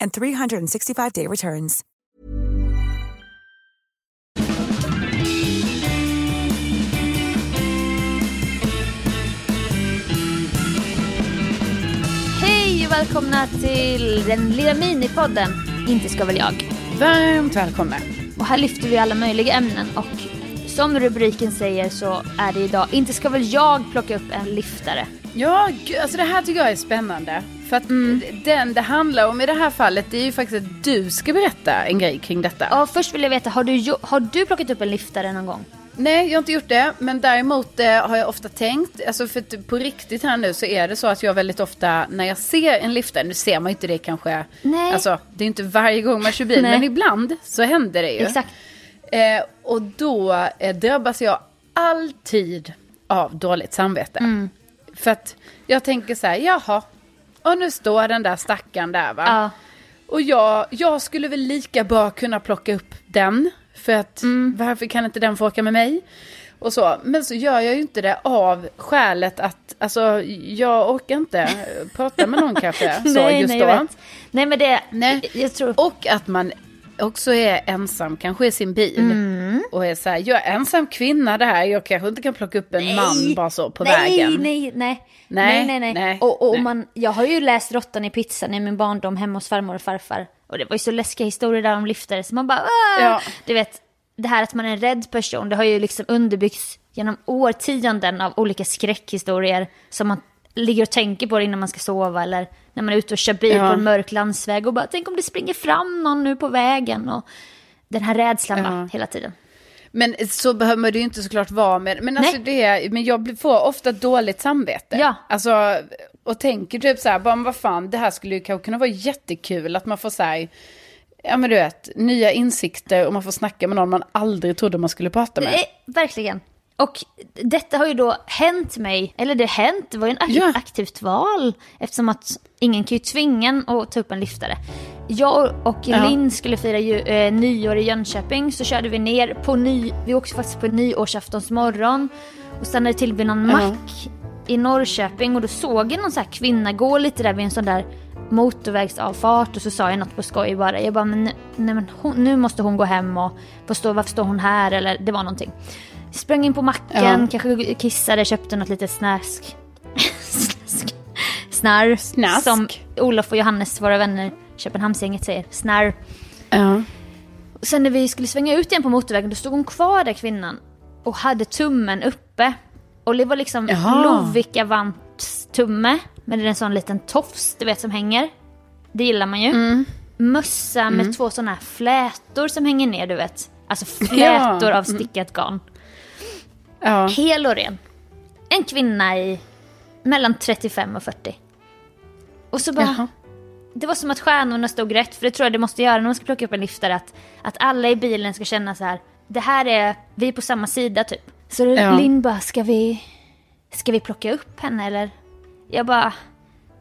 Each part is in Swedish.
and 365-day returns. Hej och välkomna till den lilla minipodden Inte ska väl jag. Varmt välkomna. Och här lyfter vi alla möjliga ämnen och som rubriken säger så är det idag Inte ska väl jag plocka upp en liftare. Ja, alltså det här tycker jag är spännande. För att den det handlar om i det här fallet, det är ju faktiskt att du ska berätta en grej kring detta. Ja, först vill jag veta, har du, har du plockat upp en liftare någon gång? Nej, jag har inte gjort det. Men däremot eh, har jag ofta tänkt, alltså för att på riktigt här nu så är det så att jag väldigt ofta när jag ser en liftare, nu ser man ju inte det kanske, Nej. alltså det är inte varje gång man kör bil, men ibland så händer det ju. Exakt. Eh, och då eh, drabbas jag alltid av dåligt samvete. Mm. För att jag tänker så här, jaha, och nu står den där stackaren där va. Ja. Och jag, jag skulle väl lika bra kunna plocka upp den. För att Mm. varför kan inte den få åka med mig? Och så. Men så gör jag ju inte det av skälet att, alltså jag orkar inte prata med någon kanske. Så nej, just nej, då. Nej, men det, Nej. jag tror... Och att man också är ensam, kanske i sin bil. Mm. Och är så här, jag är ensam kvinna det här, jag kanske inte kan plocka upp en man bara så på nej, vägen. Nej, nej, nej. Nej, nej, nej. nej, och och nej. Man, jag har ju läst Råttan i pizzan i min barndom hemma hos farmor och farfar. Och det var ju så läskiga historier där om liftare så man bara Åh! Ja. Du vet, det här att man är en rädd person, det har ju liksom underbyggts genom årtionden av olika skräckhistorier som man ligger och tänker på innan man ska sova eller när man är ute och kör bil Ja. på en mörk landsväg och bara tänk om det springer fram någon nu på vägen och den här rädslan Ja. va, hela tiden. Men så behöver det ju inte såklart vara med. Men, alltså det, men jag får ofta dåligt samvete. Ja. Alltså, och tänker typ så här, bara, vad fan, det här skulle ju kanske kunna vara jättekul att man får så här, ja men du vet, nya insikter och man får snacka med någon man aldrig trodde man skulle prata med. Verkligen. Och detta har ju då hänt mig, eller det hänt, det var ju en ak- Ja. aktivt val. Eftersom att ingen kan ju tvinga en att ta upp en liftare. Jag och Ja. Linn skulle fira ju, eh, nyår i Jönköping, så körde vi ner på ny, vi åkte faktiskt på nyårsaftons morgon och stannade till vid någon Ja. mack i Norrköping och då såg jag någon så här kvinna gå lite där vid en sån där motorvägsavfart och så sa jag något på skoj bara. Jag bara, men, nu- nej, men hon, nu måste hon gå hem och förstå varför står hon här eller det var någonting. Sprang in på macken, Ja. kanske kissade, köpte något litet snask. snask. Snarr. Snask. Som Olof och Johannes, våra vänner, Köpenhamnsgänget säger. Snarr. Ja. Och sen när vi skulle svänga ut igen på motorvägen då stod hon kvar där kvinnan och hade tummen uppe. Och det var liksom. Lovikka Vants tumme med en sån liten tofs du vet som hänger. Det gillar man ju. Mm. Mössa med två sådana här flätor som hänger ner, du vet. Alltså flätor Ja. av stickat garn. Ja. Hel och ren. En kvinna i mellan 35 och 40. Och så bara... Jaha. Det var som att stjärnorna stod rätt, för det tror jag det måste göra när man ska plocka upp en liftare. Att, att alla i bilen ska känna så här, det här är, vi är på samma sida typ. Så Ja. Linn bara, ska vi, ska vi plocka upp henne eller? Jag bara,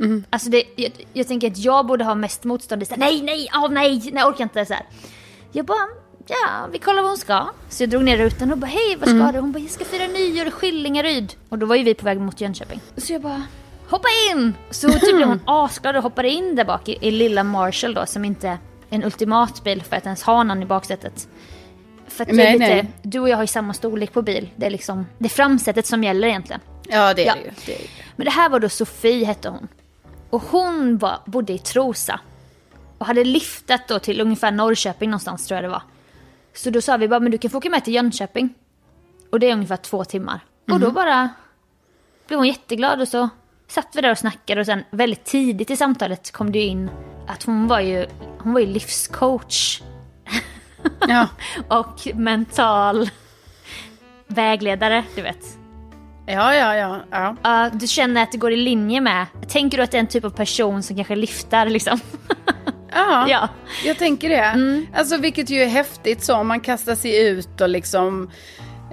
Mm. alltså det, jag, jag tänker att jag borde ha mest motstånd. Så här, nej, nej, åh nej, nej, jag orkar inte så här. Jag bara, ja, vi kollar vad hon ska. Så jag drog ner rutan och bara, hej, vad ska Mm. du? Hon bara, jag ska fira nyår i Skillingaryd. Och då var ju vi på väg mot Jönköping. Så jag bara, hoppa in! Så typ blev hon asglad och hoppade in där bak i, i lilla Marshall då, som inte är en ultimat bil för att ens ha någon i baksätet. För att Nej, lite, nej. du och jag har ju samma storlek på bil. Det är liksom, det är framsätet som gäller egentligen. ja, det är Ja. det ju. Det är ju. Men det här var då Sofie hette hon. Och hon var, bodde i Trosa. Och hade liftat då till ungefär Norrköping någonstans tror jag det var. Så då sa vi bara, men du kan få åka med till Jönköping. Och det är ungefär två timmar. Och då bara blev hon jätteglad och så satt vi där och snackade och sen väldigt tidigt i samtalet kom det ju in att hon var ju, hon var ju livscoach Ja. och mental vägledare, du vet. ja, ja, ja. ja. Ja, du känner att det går i linje med, tänker du att det är en typ av person som kanske liftar liksom? Ja, Ja. jag tänker det. Alltså vilket ju är häftigt så, om man kastar sig ut och liksom,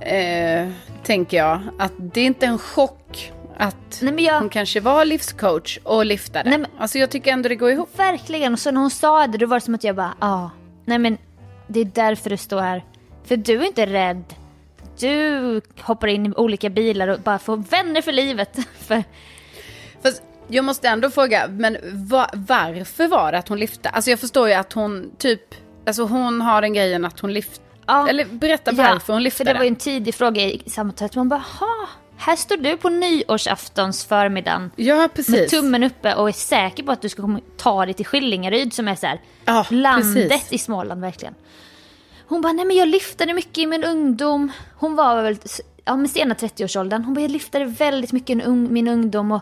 eh, tänker jag, att det är inte en chock att Nej jag, hon kanske var livscoach och liftade. Nej, men- Alltså jag tycker ändå det går ihop. verkligen, och så när hon sa det då var det som att jag bara, ja, ah, nej men det är därför du står här. För du är inte rädd. Du hoppar in i olika bilar och bara får vänner för livet. för, jag måste ändå fråga, men va, varför var det att hon lyfte? Alltså jag förstår ju att hon typ, alltså hon har den grejen att hon lyfter. Ja. Eller berätta varför hon lyfte För det var ju en tidig fråga i samtalet. Man bara, ha, här står du på nyårsaftons förmiddagen. Ja, Med precis. tummen uppe och är säker på att du ska ta dig till Skillingaryd som är så här, Ja, landet precis. i Småland verkligen. Hon bara, nej men jag lyftade mycket i min ungdom. Hon var väl ja, men sena 30-årsåldern. Hon bara, jag lyftade väldigt mycket i ung, min ungdom. Och,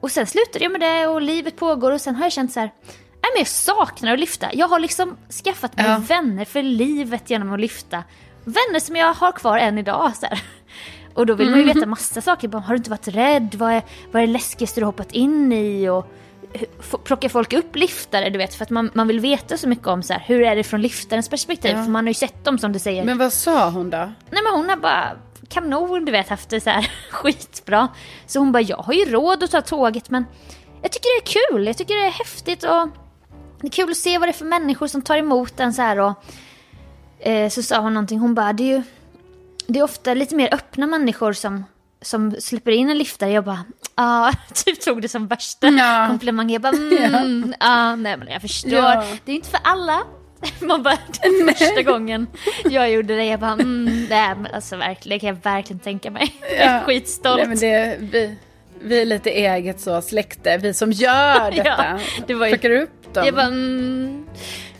och sen slutade jag med det och livet pågår och sen har jag känt så här, nej men jag saknar att lyfta. Jag har liksom skaffat mig Ja. vänner för livet genom att lyfta. Vänner som jag har kvar än idag. Så här. Och då vill man ju veta massa saker. Bara, Har du inte varit rädd? Vad är, vad är det läskigaste du har hoppat in i? Och plockar folk upp liftare? Du vet, för att man, man vill veta så mycket om så här, hur är det från liftarens perspektiv. Ja. För man har ju sett dem som du säger. Men vad sa hon då? Nej men hon har bara kanon, du vet, haft det så här skitbra. Så hon bara, jag har ju råd att ta tåget men jag tycker det är kul, jag tycker det är häftigt och det är kul att se vad det är för människor som tar emot en så här och eh, så sa hon någonting, hon bara, det är ju det är ofta lite mer öppna människor som, som släpper in en liftare. Jag bara, ja, typ tog det som värsta Ja. komplimang. Jag bara, mm, ja, nej men jag förstår. Ja. Det är inte för alla. Man bara, är första gången jag gjorde det. Jag bara, mm, nej men alltså verkligen, det kan jag verkligen tänka mig. Jag är Ja. skitstolt. Nej, men det, vi, vi är lite eget så släkte, vi som gör detta. Ja, det var ju- Plockar upp dem. Jag bara, mm.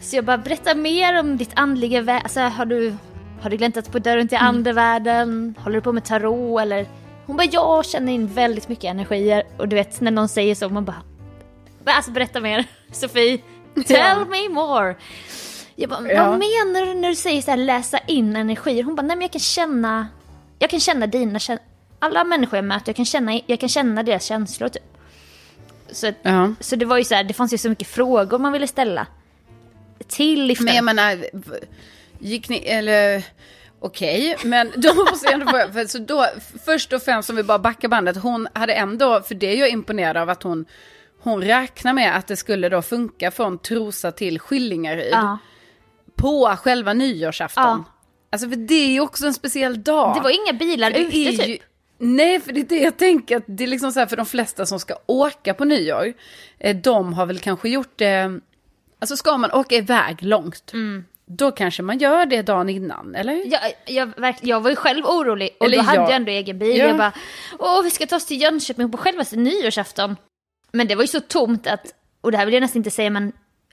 Så jag bara, berätta mer om ditt andliga värld. Alltså, har du, har du gläntat på dörren till andevärlden? Håller du på med tarot eller? Hon bara, jag känner in väldigt mycket energier. Och du vet, när någon säger så, man bara, "Va, alltså berätta mer. Sofie, tell Ja. me more. Jag bara, Ja. vad menar du när du säger så här, läsa in energier? Hon bara, nej men jag kan känna, jag kan känna dina känslor. Alla människor jag möter, jag kan känna, jag kan känna deras känslor typ. Så Ja. så det var ju så här, det fanns ju så mycket frågor man ville ställa. Till liftaren. Men jag menar, gick ni, eller okej, men då måste jag ändå fråga, för så då, först och främst om vi bara backar bandet, hon hade ändå, för det är jag imponerad av att hon, hon räknar med att det skulle då funka från Trosa till Skillingaryd ja. På själva nyårsafton. Ja. Alltså för det är ju också en speciell dag. Det var inga bilar För det ute är ju- typ. Nej, för det är det jag tänker. Att det är liksom så här för de flesta som ska åka på nyår. eh, De har väl kanske gjort det... Alltså ska man åka iväg långt. Mm. Då kanske man gör det dagen innan, eller? Jag, jag, verk- jag var ju själv orolig och Eller då hade jag. jag ändå egen bil. Ja. Jag bara, åh vi ska ta oss till Jönköping på självaste nyårsafton. Men det var ju så tomt att, och det här vill jag nästan inte säga men,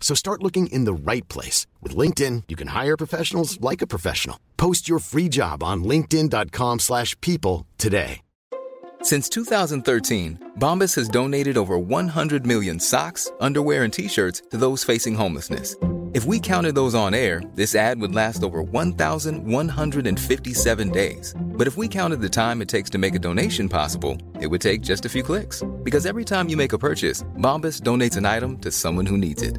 So start looking in the right place. With LinkedIn, you can hire professionals like a professional. Post your free job on linkedin.com/people slash people today. Since 2013, Bombas has donated over 100 million socks, underwear, and t shirts to those facing homelessness. If we counted those on air, this ad would last over 1,157 days. But if we counted the time it takes to make a donation possible, it would take just a few clicks. Because every time you make a purchase, Bombas donates an item to someone who needs it.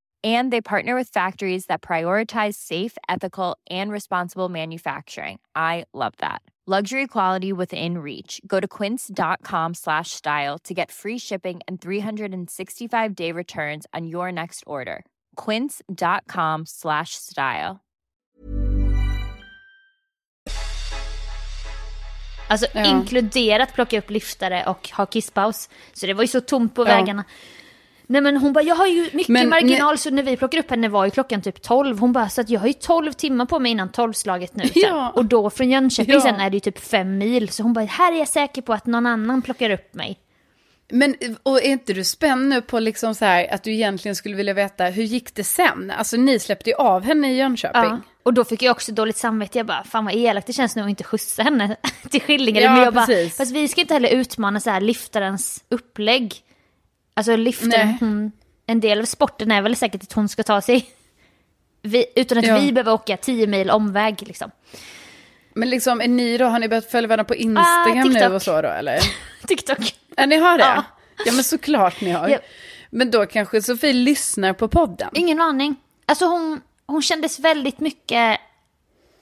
And they partner with factories that prioritize safe, ethical, and responsible manufacturing. I love that. Luxury quality within reach. Go to quince.com slash style to get free shipping and 365 day returns on your next order. Quince.com slash style. Alltså Ja. inkluderat plocka upp liftare och ha kisspaus. Så det var ju så tomt på Ja. vägarna. Nej men hon bara, jag har ju mycket Men marginal så när vi plockade upp henne var ju klockan typ 12. Hon bara, så att jag har ju 12 timmar på mig innan 12-slaget nu. Ja. Och då från Jönköping Ja. sen är det ju typ fem mil. Så hon bara, här är jag säker på att någon annan plockar upp mig. Men, och är inte du spänd nu på liksom så här att du egentligen skulle vilja veta hur gick det sen? Alltså ni släppte ju av henne i Jönköping. Ja. Och då fick jag också dåligt samvete. Jag bara, fan vad elakt det känns nu att inte skjutsa henne till Skillingaryd. Ja, Men jag bara, precis. fast vi ska inte heller utmana så här liftarens upplägg. Alltså Nej. hon, en del av sporten är väl säkert att hon ska ta sig, vi, utan att Ja. vi behöver åka 10 mil omväg liksom. Men liksom är ni då, har ni börjat följa varandra på Instagram Ah, nu och så då eller? TikTok. Ja, ni har det? Ja. Ja, men såklart ni har. Ja. Men då kanske Sofie lyssnar på podden? Ingen aning. Alltså hon, hon kändes väldigt mycket,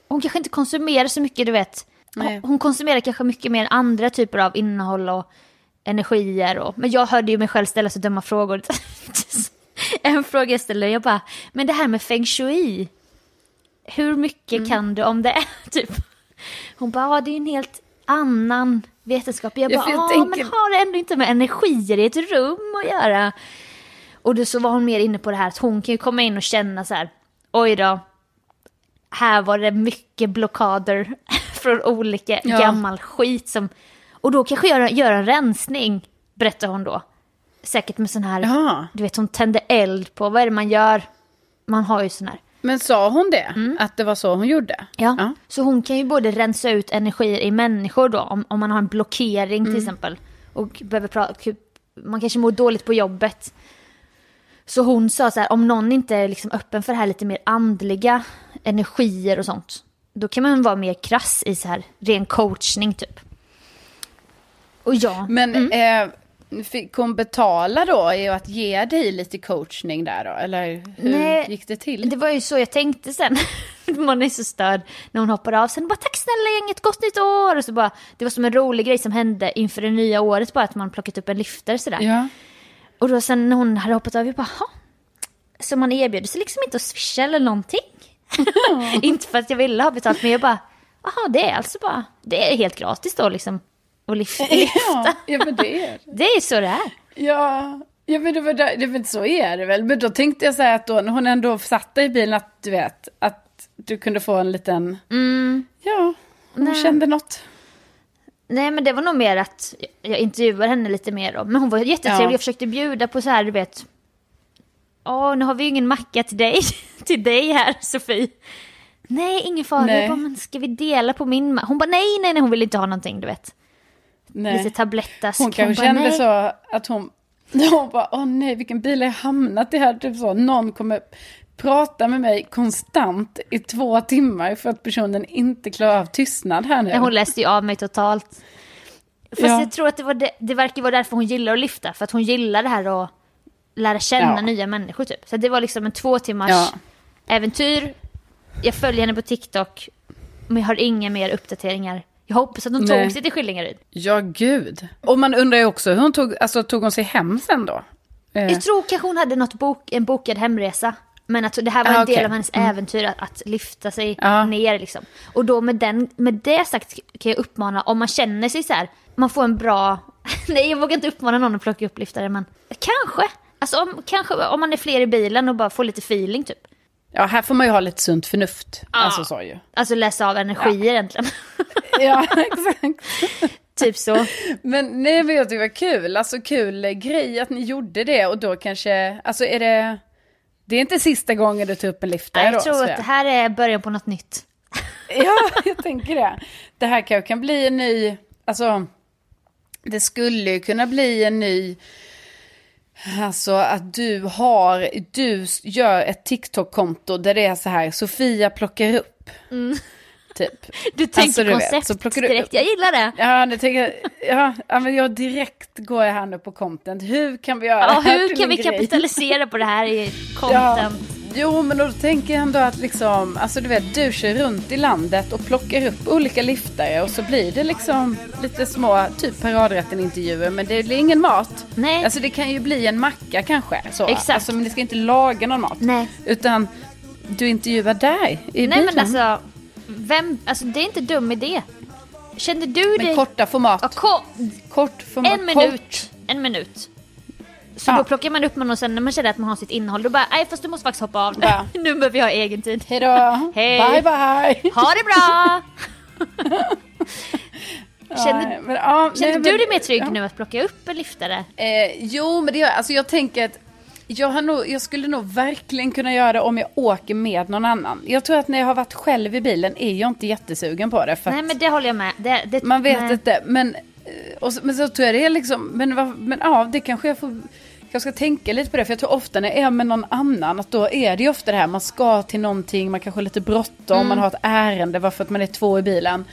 hon kanske inte konsumerar så mycket du vet. Hon, hon konsumerar kanske mycket mer andra typer av innehåll och energier. Och, men jag hörde ju mig själv ställa så dumma frågor. en fråga jag ställde, jag bara, men det här med feng shui, hur mycket Mm. kan du om det? typ. Hon bara, ja, det är en helt annan vetenskap. Jag Ja, bara, för jag ja, tänker- men har det ändå inte med energier i ett rum att göra? Och då så var hon mer inne på det här att hon kan ju komma in och känna så här, oj då, här var det mycket blockader från olika Ja. gammal skit som, och då kanske göra, göra en rensning, berättar hon då. Säkert med sån här, Ja. du vet hon tände eld på, vad är det man gör? Man har ju sån här. Men sa hon det? Att det var så hon gjorde? Mm. Ja. Ja. Så hon kan ju både rensa ut energier i människor då, om, om man har en blockering Mm. till exempel. Och behöver prata, man kanske mår dåligt på jobbet. Så hon sa så här, om någon inte är liksom öppen för det här lite mer andliga energier och sånt. Då kan man vara mer krass i så här ren coachning typ. Och ja, Men eh, fick hon betala då i att ge dig lite coachning där då? Eller hur Nej, gick det till? Det var ju så jag tänkte sen. Man är så störd när hon hoppade av. Sen bara tack snälla gänget, gott nytt år! Och så bara, det var som en rolig grej som hände inför det nya året bara att man plockat upp en lyftare sådär. Ja. Och då sen när hon hade hoppat av, jag bara "Ha?" Så man erbjöd sig liksom inte att swisha eller någonting. inte för att jag ville ha betalt men jag bara, jaha det är alltså bara, det är helt gratis då liksom. Att lyfta. Ja, ja, men det är det. Det är så det är. Ja, ja men det var det, men så är det väl. Men då tänkte jag så här att då när hon ändå satt i bilen att du vet att du kunde få en liten, ja, hon Nej. kände något. Nej men det var nog mer att jag intervjuade henne lite mer då. Men hon var jättetrevlig, Ja. jag försökte bjuda på så här du vet. åh nu har vi ju ingen macka till dig, till dig här Sofie. Nej, ingen fara. Nej. Jag bara, men ska vi dela på min macka? Hon bara nej, nej, nej, hon vill inte ha någonting, du vet. Nej. Lite tablettask. Hon kanske kände nej. så att hon, hon bara, åh nej, vilken bil har jag hamnat i här? Typ så, någon kommer prata med mig konstant i två timmar för att personen inte klarar av tystnad här nu. Hon läste ju av mig totalt. Fast Ja. jag tror att det, var det, det verkar vara därför hon gillar att lyfta. För att hon gillar det här att lära känna Ja. nya människor typ. Så det var liksom en två timmars Ja. äventyr. Jag följer henne på TikTok. Men jag har inga mer uppdateringar. Jag hoppas att hon Nej. tog sig till Skillingaryd. Ja, gud. Och man undrar ju också hur hon tog, alltså tog hon sig hem sen då? Eh, Jag tror kanske hon hade något bok, en bokad hemresa. Men att det här var Ah, en del okej. av hennes Mm. äventyr att, att lyfta sig Ja. ner liksom. Och då med, den, med det sagt kan jag uppmana, om man känner sig så här, man får en bra... Nej, jag vågar inte uppmana någon att plocka upp lyftare, men kanske. Alltså om, kanske om man är fler i bilen och bara får lite feeling typ. Ja, här får man ju ha lite sunt förnuft. Alltså så ju. Alltså läsa av energier egentligen. Ja, exakt. typ så. Men nej, men jag tycker det var kul. Alltså kul grej att ni gjorde det och då kanske, alltså är det, det är inte sista gången du tar upp en liftare Jag då? tror att det här är början på något nytt. Ja, jag tänker det. Det här kanske kan bli en ny, alltså det skulle ju kunna bli en ny, alltså att du har, du gör ett TikTok-konto där det är så här, Sofia plockar upp. Typ. Du tänker Alltså, du vet, koncept så plockar du direkt, jag gillar det. Ja, nu tänker jag, ja, ja, men jag direkt går jag här nu på content. Hur kan vi göra Ja, det här hur till kan vi grej? kapitalisera på det här i Ja, content? Jo, men då tänker jag ändå att liksom, alltså du vet, du kör runt i landet och plockar upp olika liftare och så blir det liksom lite små, typ paradrätten-intervjuer, men det blir ingen mat. Nej. Alltså det kan ju bli en macka kanske. Så. Exakt. Alltså, men ni ska inte laga någon mat. Nej. Utan du intervjuar där i Nej bilen. men alltså, vem, alltså det är inte dum idé. Kände du Men dig... korta format. Ja, ko- Kort format. en minut. Kort. En minut. Så Ja. då plockar man upp någon och sen när man känner att man har sitt innehåll, då bara, nej fast du måste faktiskt hoppa av. Ja. nu behöver vi ha egen tid. Hej då. Hej. Bye bye. Ha det bra! känner men, ja, känner nej, du men- dig mer trygg ja. nu att plocka upp en liftare? Eh, jo, men det gör alltså jag tänker att jag, nog, jag skulle nog verkligen kunna göra det om jag åker med någon annan. Jag tror att när jag har varit själv i bilen är jag inte jättesugen på det. Nej men det håller jag med. Det, det, man vet nej. inte. Men, eh, och men så tror jag det är liksom, men, men ja, det kanske jag får, jag ska tänka lite på det. För jag tror ofta när jag är med någon annan, att då är det ju ofta det här, man ska till någonting, man kanske har lite bråttom, Mm. man har ett ärende, varför att man är två i bilen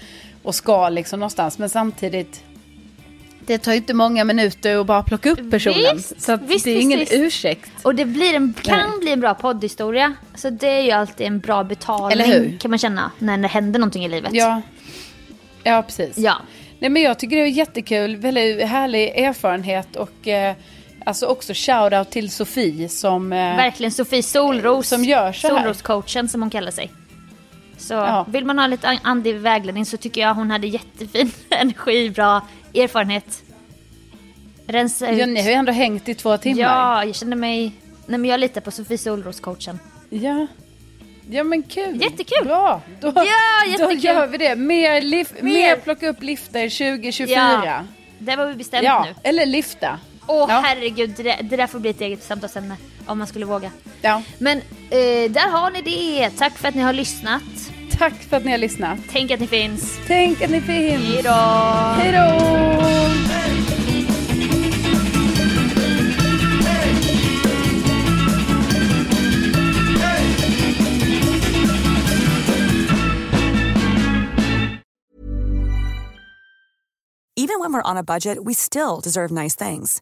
och ska liksom någonstans. Men samtidigt, det tar ju inte många minuter att bara plocka upp personen. Visst, så visst, det är ingen visst. ursäkt. Och det blir en, kan Nej. bli en bra poddhistoria. Så det är ju alltid en bra betalning kan man känna när det händer någonting i livet. Ja, ja precis. Ja. Nej, men jag tycker det är jättekul, väldigt härlig erfarenhet och eh, alltså också shout-out till Sofie som... Eh, Verkligen Sofie Solros. Som gör så. Solroscoachen som hon kallar sig. Så Ja. vill man ha lite an- andlig vägledning så tycker jag hon hade jättefin energi, bra erfarenhet. Rensa ut. ja, ni har ju ändå hängt i två timmar. Ja, jag känner mig... Nej men jag litar på Sofie Solros-coachen. Ja. Ja men kul. Jättekul. Bra. Då, Ja, då jättekul. gör vi det. Mer, lif- Mer. mer. plocka upp liftar 2024. Ja, Ja, Det var vi bestämt nu. eller lifta. Åh Ja. herregud, det där, det där får bli ett eget samtalsämne om man skulle våga. Ja. Men eh, där har ni det. Tack för att ni har lyssnat. Tack för att ni har lyssnat. Tänk att ni finns. Tänk att ni finns. Hej då! Hej då! Even when we're on a budget, we still deserve nice things.